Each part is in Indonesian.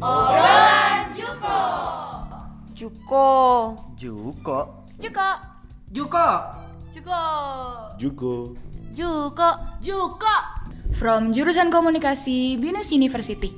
Obrolan Juko. Juko. Juko. Juko. Juko. Juko. Juko. Juko. Juko. From jurusan komunikasi Binus University.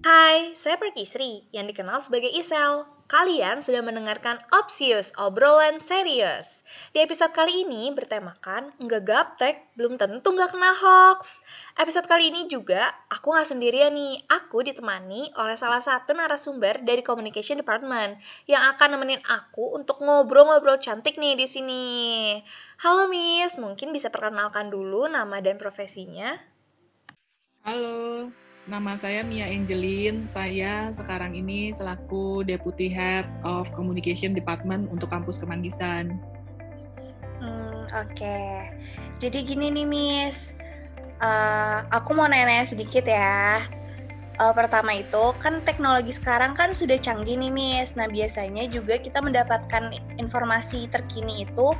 Hai, saya Perkisri yang dikenal sebagai Isel. Kalian sudah mendengarkan Opsius, obrolan serius. Di episode kali ini bertemakan nggak gaptek, belum tentu nggak kena hoax. Episode kali ini juga aku nggak sendirian nih, aku ditemani oleh salah satu narasumber dari Communication Department yang akan nemenin aku untuk ngobrol-ngobrol cantik nih di sini. Halo Miss, mungkin bisa perkenalkan dulu nama dan profesinya? Halo, Nama saya Mia Angelin. Saya sekarang ini selaku Deputy Head of Communication Department untuk kampus Kemanggisan. Hmm, Oke, okay. jadi gini nih Miss, uh, aku mau nanya-nanya sedikit ya. Uh, pertama itu kan teknologi sekarang kan sudah canggih nih Miss. Nah biasanya juga kita mendapatkan informasi terkini itu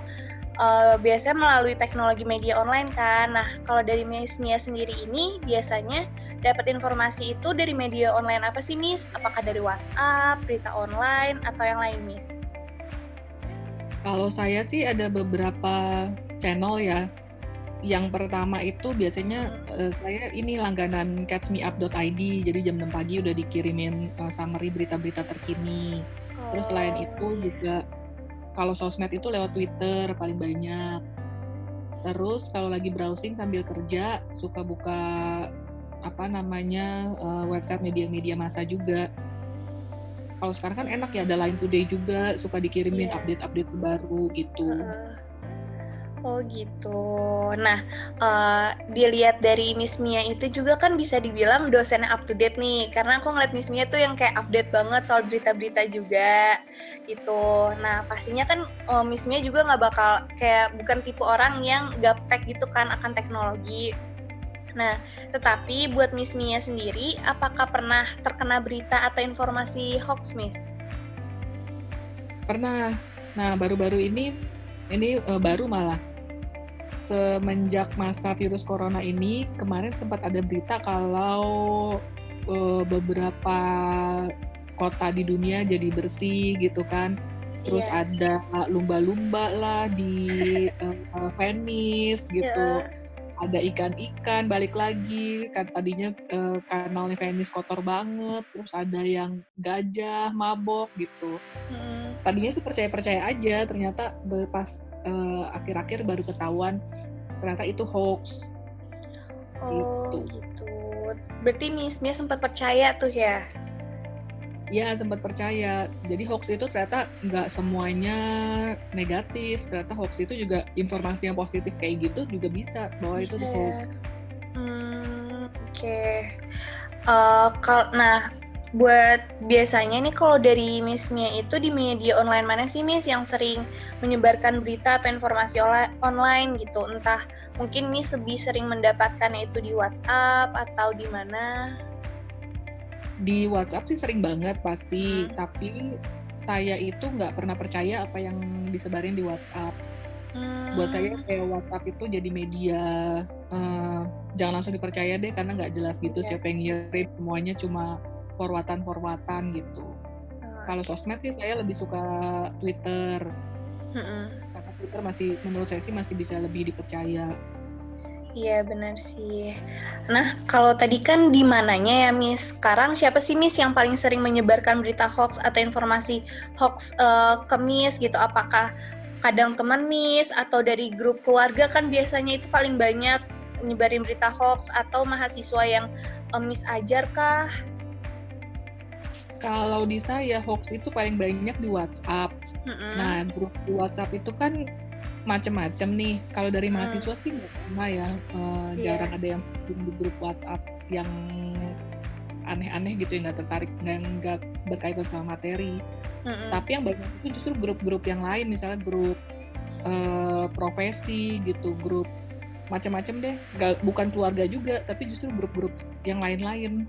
uh, biasanya melalui teknologi media online kan. Nah, kalau dari Miss Mia sendiri ini biasanya dapat informasi itu dari media online apa sih Miss? Apakah dari WhatsApp, berita online, atau yang lain Miss? Kalau saya sih ada beberapa channel ya. Yang pertama itu biasanya uh, saya ini langganan catchmeup.id, jadi jam 6 pagi udah dikirimin uh, summary berita-berita terkini. Oh. Terus selain itu juga kalau sosmed itu lewat Twitter paling banyak. Terus kalau lagi browsing sambil kerja suka buka apa namanya uh, website media-media masa juga. Kalau sekarang kan enak ya ada Line Today juga suka dikirimin yeah. update-update terbaru gitu. Uh, Oh gitu. Nah, uh, dilihat dari Miss Mia itu juga kan bisa dibilang dosennya up to date nih, karena aku ngeliat Miss Mia tuh yang kayak update banget soal berita-berita juga, gitu. Nah, pastinya kan uh, Miss Mia juga nggak bakal kayak bukan tipe orang yang gaptek gitu kan akan teknologi. Nah, tetapi buat Miss Mia sendiri, apakah pernah terkena berita atau informasi hoax, Miss? Pernah. Nah, baru-baru ini, ini uh, baru malah semenjak masa virus corona ini kemarin sempat ada berita kalau uh, beberapa kota di dunia jadi bersih gitu kan terus yeah. ada lumba-lumba lah di uh, Venice gitu yeah. ada ikan-ikan balik lagi kan tadinya uh, kanalnya Venice kotor banget terus ada yang gajah mabok gitu hmm. tadinya sih percaya-percaya aja ternyata pas akhir-akhir uh, baru ketahuan ternyata itu hoax. Oh gitu. gitu. Berarti Miss Mia sempat percaya tuh ya? Ya sempat percaya. Jadi hoax itu ternyata nggak semuanya negatif. Ternyata hoax itu juga informasi yang positif kayak gitu juga bisa bahwa itu tuh hoax. Hmm, Oke. Okay. Uh, kal nah buat biasanya nih kalau dari Miss Mia itu di media online mana sih Miss yang sering menyebarkan berita atau informasi online gitu entah mungkin Miss lebih sering mendapatkan itu di WhatsApp atau di mana di WhatsApp sih sering banget pasti hmm. tapi saya itu nggak pernah percaya apa yang disebarin di WhatsApp hmm. buat saya kayak WhatsApp itu jadi media uh, jangan langsung dipercaya deh karena nggak jelas gitu yeah. siapa yang ngirim semuanya cuma forwatan-forwatan gitu. Kalau sosmed sih saya lebih suka Twitter. Karena Twitter masih menurut saya sih masih bisa lebih dipercaya. Iya benar sih. Nah kalau tadi kan di mananya ya Miss. Sekarang siapa sih Miss yang paling sering menyebarkan berita hoax atau informasi hoax uh, ke Miss gitu? Apakah kadang teman Miss atau dari grup keluarga kan biasanya itu paling banyak nyebarin berita hoax atau mahasiswa yang uh, Miss ajar kah? Kalau di saya hoax itu paling banyak di WhatsApp. Mm-hmm. Nah grup di WhatsApp itu kan macam-macam nih. Kalau dari mahasiswa mm. sih nggak pernah ya, uh, eh, yeah. jarang ada yang di grup WhatsApp yang aneh-aneh gitu yang nggak tertarik nggak berkaitan sama materi. Mm-hmm. Tapi yang banyak itu justru grup-grup yang lain, misalnya grup uh, profesi gitu, grup macam-macam deh. Gak, bukan keluarga juga, tapi justru grup-grup yang lain-lain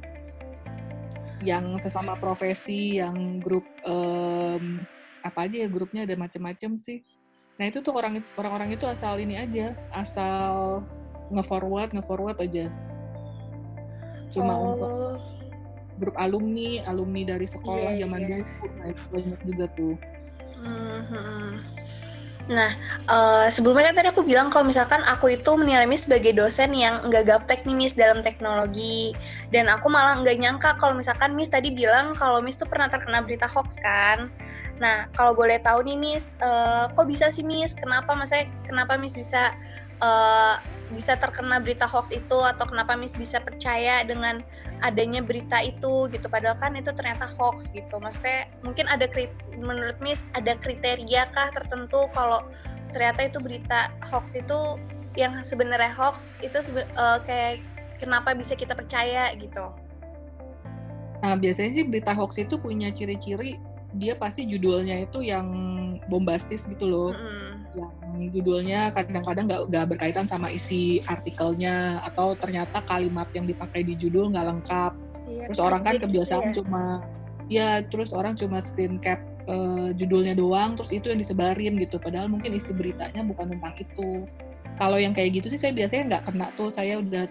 yang sesama profesi, yang grup um, apa aja ya grupnya ada macam-macam sih. Nah itu tuh orang orang-orang itu asal ini aja, asal nge-forward nge-forward aja. cuma oh. untuk grup alumni alumni dari sekolah yeah, zaman yeah. dulu nah banyak juga tuh hmm. Nah, uh, sebelumnya kan tadi aku bilang kalau misalkan aku itu menilai Miss sebagai dosen yang nggak gaptek nih Miss dalam teknologi. Dan aku malah nggak nyangka kalau misalkan Miss tadi bilang kalau Miss tuh pernah terkena berita hoax kan. Nah, kalau boleh tahu nih Miss, uh, kok bisa sih Miss? Kenapa maksudnya kenapa Miss bisa uh, bisa terkena berita hoax itu atau kenapa Miss bisa percaya dengan adanya berita itu gitu padahal kan itu ternyata hoax gitu maksudnya mungkin ada menurut Miss ada kriteria kah tertentu kalau ternyata itu berita hoax itu yang sebenarnya hoax itu uh, kayak kenapa bisa kita percaya gitu Nah, biasanya sih berita hoax itu punya ciri-ciri dia pasti judulnya itu yang bombastis gitu loh. Mm -hmm. Yang judulnya kadang-kadang nggak -kadang berkaitan sama isi artikelnya atau ternyata kalimat yang dipakai di judul nggak lengkap. Iya, terus orang kan kebiasaan ya. cuma ya terus orang cuma screen cap uh, judulnya doang terus itu yang disebarin gitu padahal mungkin isi beritanya bukan tentang itu. Kalau yang kayak gitu sih saya biasanya nggak kena tuh saya udah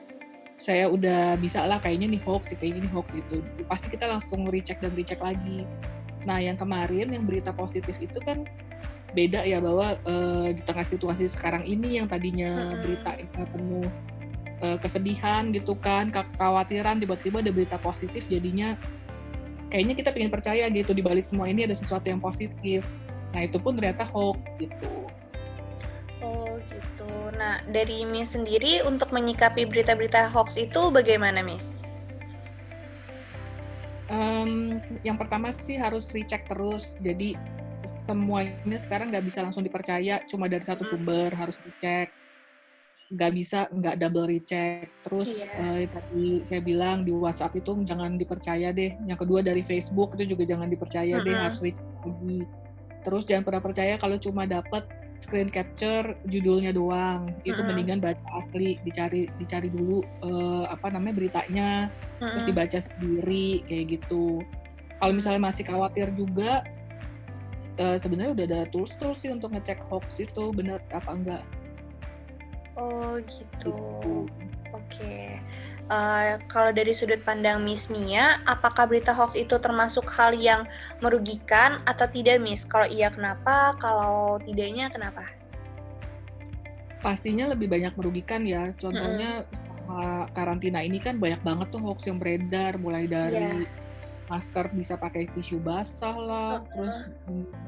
saya udah bisa lah kayaknya nih hoax kayak gini hoax itu pasti kita langsung recheck dan recheck lagi Nah, yang kemarin yang berita positif itu kan beda ya bahwa uh, di tengah situasi sekarang ini yang tadinya hmm. berita uh, penuh uh, kesedihan gitu kan, kekhawatiran tiba-tiba ada berita positif jadinya kayaknya kita pengen percaya gitu di balik semua ini ada sesuatu yang positif. Nah, itu pun ternyata hoax gitu. Oh, gitu. Nah, dari Miss sendiri untuk menyikapi berita-berita hoax itu bagaimana, Miss? Um, yang pertama sih harus recheck terus. Jadi semuanya sekarang nggak bisa langsung dipercaya cuma dari satu hmm. sumber, harus dicek. Nggak bisa nggak double recheck. Terus yeah. Iya. uh, tadi saya bilang di WhatsApp itu jangan dipercaya deh. Yang kedua dari Facebook itu juga jangan dipercaya -hmm. deh, harus recheck lagi. Terus jangan pernah percaya kalau cuma dapat screen capture judulnya doang itu hmm. mendingan baca asli dicari dicari dulu uh, apa namanya beritanya hmm. terus dibaca sendiri kayak gitu kalau misalnya masih khawatir juga uh, sebenarnya udah ada tools tools sih untuk ngecek hoax itu benar apa enggak oh gitu, gitu. oke okay. Uh, kalau dari sudut pandang Miss Mia, apakah berita hoax itu termasuk hal yang merugikan atau tidak, Miss? Kalau iya, kenapa? Kalau tidaknya, kenapa? Pastinya lebih banyak merugikan ya. Contohnya -hmm. karantina ini kan banyak banget tuh hoax yang beredar, mulai dari yeah masker bisa pakai tisu basah lah, uh -huh. terus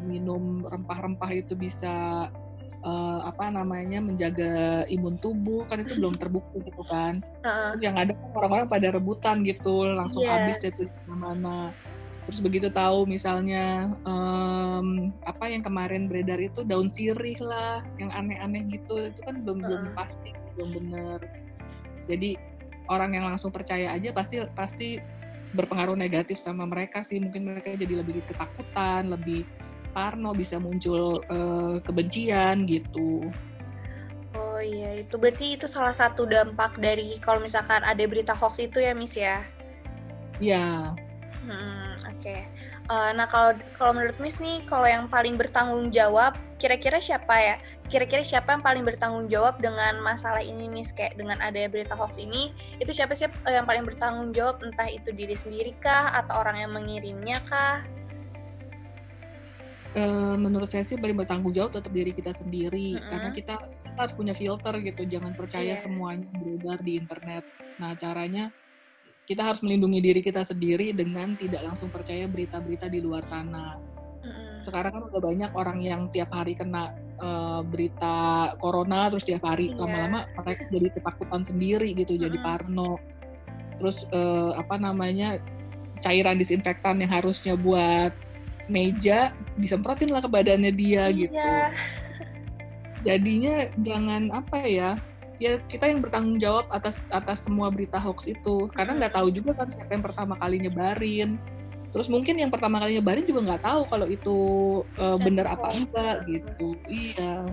minum rempah-rempah itu bisa uh, apa namanya menjaga imun tubuh kan itu belum terbukti gitu kan uh. yang ada kan orang-orang pada rebutan gitu langsung yeah. habis deh tuh mana terus begitu tahu misalnya um, apa yang kemarin beredar itu daun sirih lah yang aneh-aneh gitu itu kan belum uh. belum pasti belum benar jadi orang yang langsung percaya aja pasti pasti berpengaruh negatif sama mereka sih mungkin mereka jadi lebih ketakutan lebih Parno bisa muncul uh, kebencian gitu. Oh iya, itu berarti itu salah satu dampak dari kalau misalkan ada berita hoax itu ya, Miss ya? Iya. Hmm, oke. Okay. Uh, eh, nah kalau kalau menurut Miss nih, kalau yang paling bertanggung jawab, kira-kira siapa ya? Kira-kira siapa yang paling bertanggung jawab dengan masalah ini, Miss? Kayak dengan ada berita hoax ini, itu siapa sih uh, yang paling bertanggung jawab? Entah itu diri sendiri kah, atau orang yang mengirimnya kah? Uh, menurut saya sih paling bertanggung jawab tetap diri kita sendiri mm-hmm. karena kita, kita harus punya filter gitu jangan percaya yeah. semuanya beredar di internet nah caranya kita harus melindungi diri kita sendiri dengan tidak langsung percaya berita-berita di luar sana mm-hmm. sekarang kan udah banyak orang yang tiap hari kena uh, berita corona terus tiap hari yeah. lama-lama mereka jadi ketakutan sendiri gitu mm-hmm. jadi parno terus uh, apa namanya cairan disinfektan yang harusnya buat meja disemprotin lah ke badannya dia iya. gitu. Jadinya jangan apa ya ya kita yang bertanggung jawab atas atas semua berita hoax itu. Karena nggak tahu juga kan siapa yang pertama kali nyebarin. Terus mungkin yang pertama kali nyebarin juga nggak tahu kalau itu uh, benar apa enggak gitu. Iya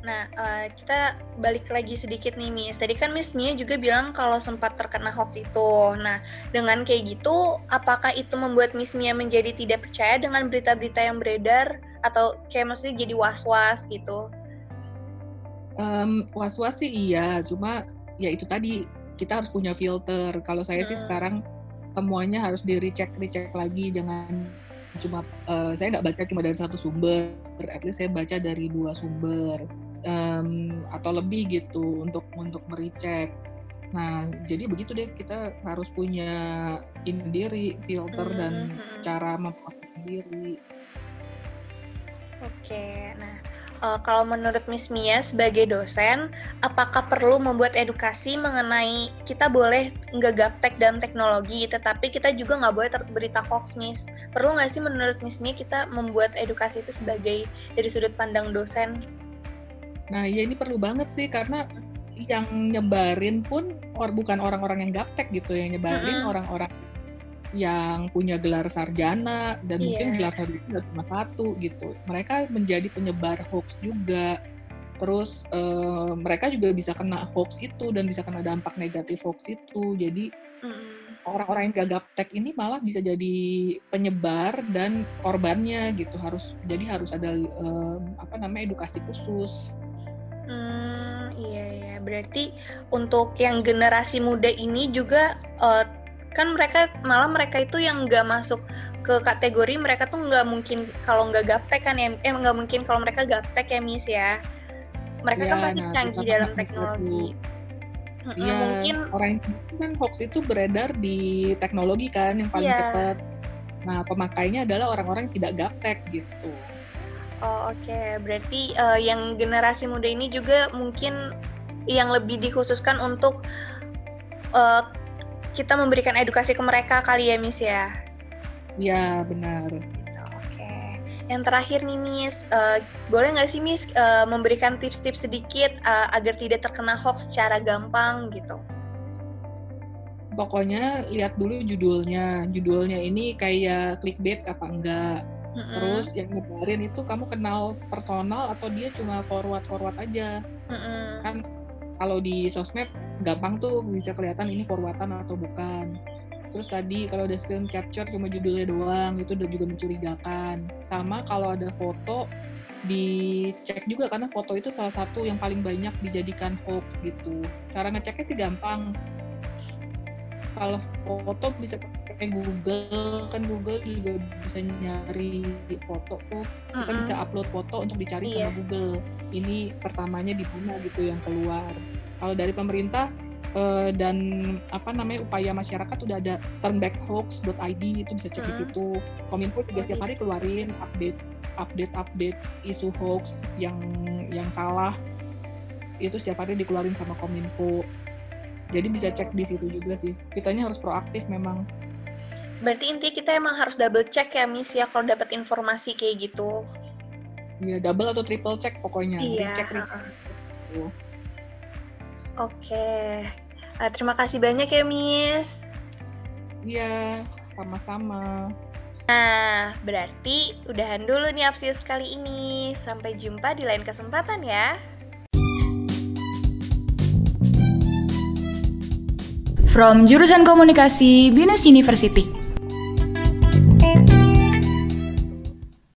Nah, uh, kita balik lagi sedikit nih, Miss. Tadi kan Miss Mia juga bilang kalau sempat terkena hoax itu. Nah, dengan kayak gitu, apakah itu membuat Miss Mia menjadi tidak percaya dengan berita-berita yang beredar? Atau kayak maksudnya jadi was-was gitu? Um, was-was sih iya, cuma ya itu tadi kita harus punya filter. Kalau saya sih Hmm. sekarang semuanya harus di recheck recheck lagi, jangan cuma eh, saya nggak baca cuma dari satu sumber, at least saya baca dari dua sumber em, atau lebih gitu untuk untuk merecek. Nah jadi begitu deh kita harus punya ini diri filter dan Hmm, hmm. cara memproses sendiri. Oke, nah eh, kalau menurut Miss Mia sebagai dosen, apakah perlu membuat edukasi mengenai kita boleh nggak gaptek dalam teknologi, tetapi kita juga nggak boleh berita hoax, Miss? Perlu nggak sih menurut Miss Mia kita membuat edukasi itu sebagai dari sudut pandang dosen? Nah, ya ini perlu banget sih karena yang nyebarin pun or, bukan orang-orang yang gaptek gitu, yang nyebarin orang-orang yang punya gelar sarjana dan mungkin Iya. gelar sarjana nggak cuma satu gitu. Mereka menjadi penyebar hoax juga. Terus eh, mereka juga bisa kena hoax itu dan bisa kena dampak negatif hoax itu. Jadi orang-orang yang gak gaptek ini malah bisa jadi penyebar dan korbannya gitu. Harus jadi harus ada eh, apa namanya edukasi khusus. Hmm, iya ya. Berarti untuk yang generasi muda ini juga eh, kan mereka malah mereka itu yang nggak masuk ke kategori mereka tuh nggak mungkin kalau nggak gaptek kan ya eh nggak mungkin kalau mereka gaptek ya Miss ya. Mereka kan Iya, pasti nah, canggih dalam teknologi. Iya, Mungkin orang yang kan hoax itu beredar di teknologi kan yang paling Iya. cepat. Nah, pemakainya adalah orang-orang yang tidak gaptek gitu. Oh oke, berarti eh, yang generasi muda ini juga mungkin yang lebih dikhususkan untuk eh, kita memberikan edukasi ke mereka kali ya Miss ya. Iya, benar. Gitu, Oke, yang terakhir nih Miss, eh, boleh nggak sih Miss eh, memberikan tips-tips sedikit eh, agar tidak terkena hoax secara gampang gitu? Pokoknya lihat dulu judulnya. Judulnya ini kayak clickbait apa enggak. Mm-mm, Terus yang nyebarin itu kamu kenal personal atau dia cuma forward-forward aja. mm-mm. Kan kalau di sosmed gampang tuh bisa kelihatan ini forwardan atau bukan. Terus tadi kalau ada screen capture cuma judulnya doang itu udah juga mencurigakan. Sama kalau ada foto dicek juga karena foto itu salah satu yang paling banyak dijadikan hoax gitu. Cara ngeceknya sih gampang. Kalau foto bisa pakai Google, kan Google juga bisa nyari foto tuh. Kita Mm-mm. bisa upload foto untuk dicari Iya. sama Google. Ini pertamanya di mana gitu yang keluar. Kalau dari pemerintah eh, dan apa namanya upaya masyarakat udah ada turnbackhoax.id itu bisa cek di Mm. situ. Kominfo juga setiap hari keluarin update update update isu hoax yang yang salah itu setiap hari dikeluarin sama Kominfo. Jadi bisa cek di situ juga sih. Kitanya harus proaktif memang. Berarti intinya kita emang harus double check ya Miss ya kalau dapat informasi kayak gitu. Ya double atau triple check pokoknya. Iya, Dicek ha-ha. gitu. Oke, Ah, terima kasih banyak ya Miss. Iya, sama-sama. Nah, berarti udahan dulu nih Apsius kali ini. Sampai jumpa di lain kesempatan ya. From Jurusan Komunikasi Binus University.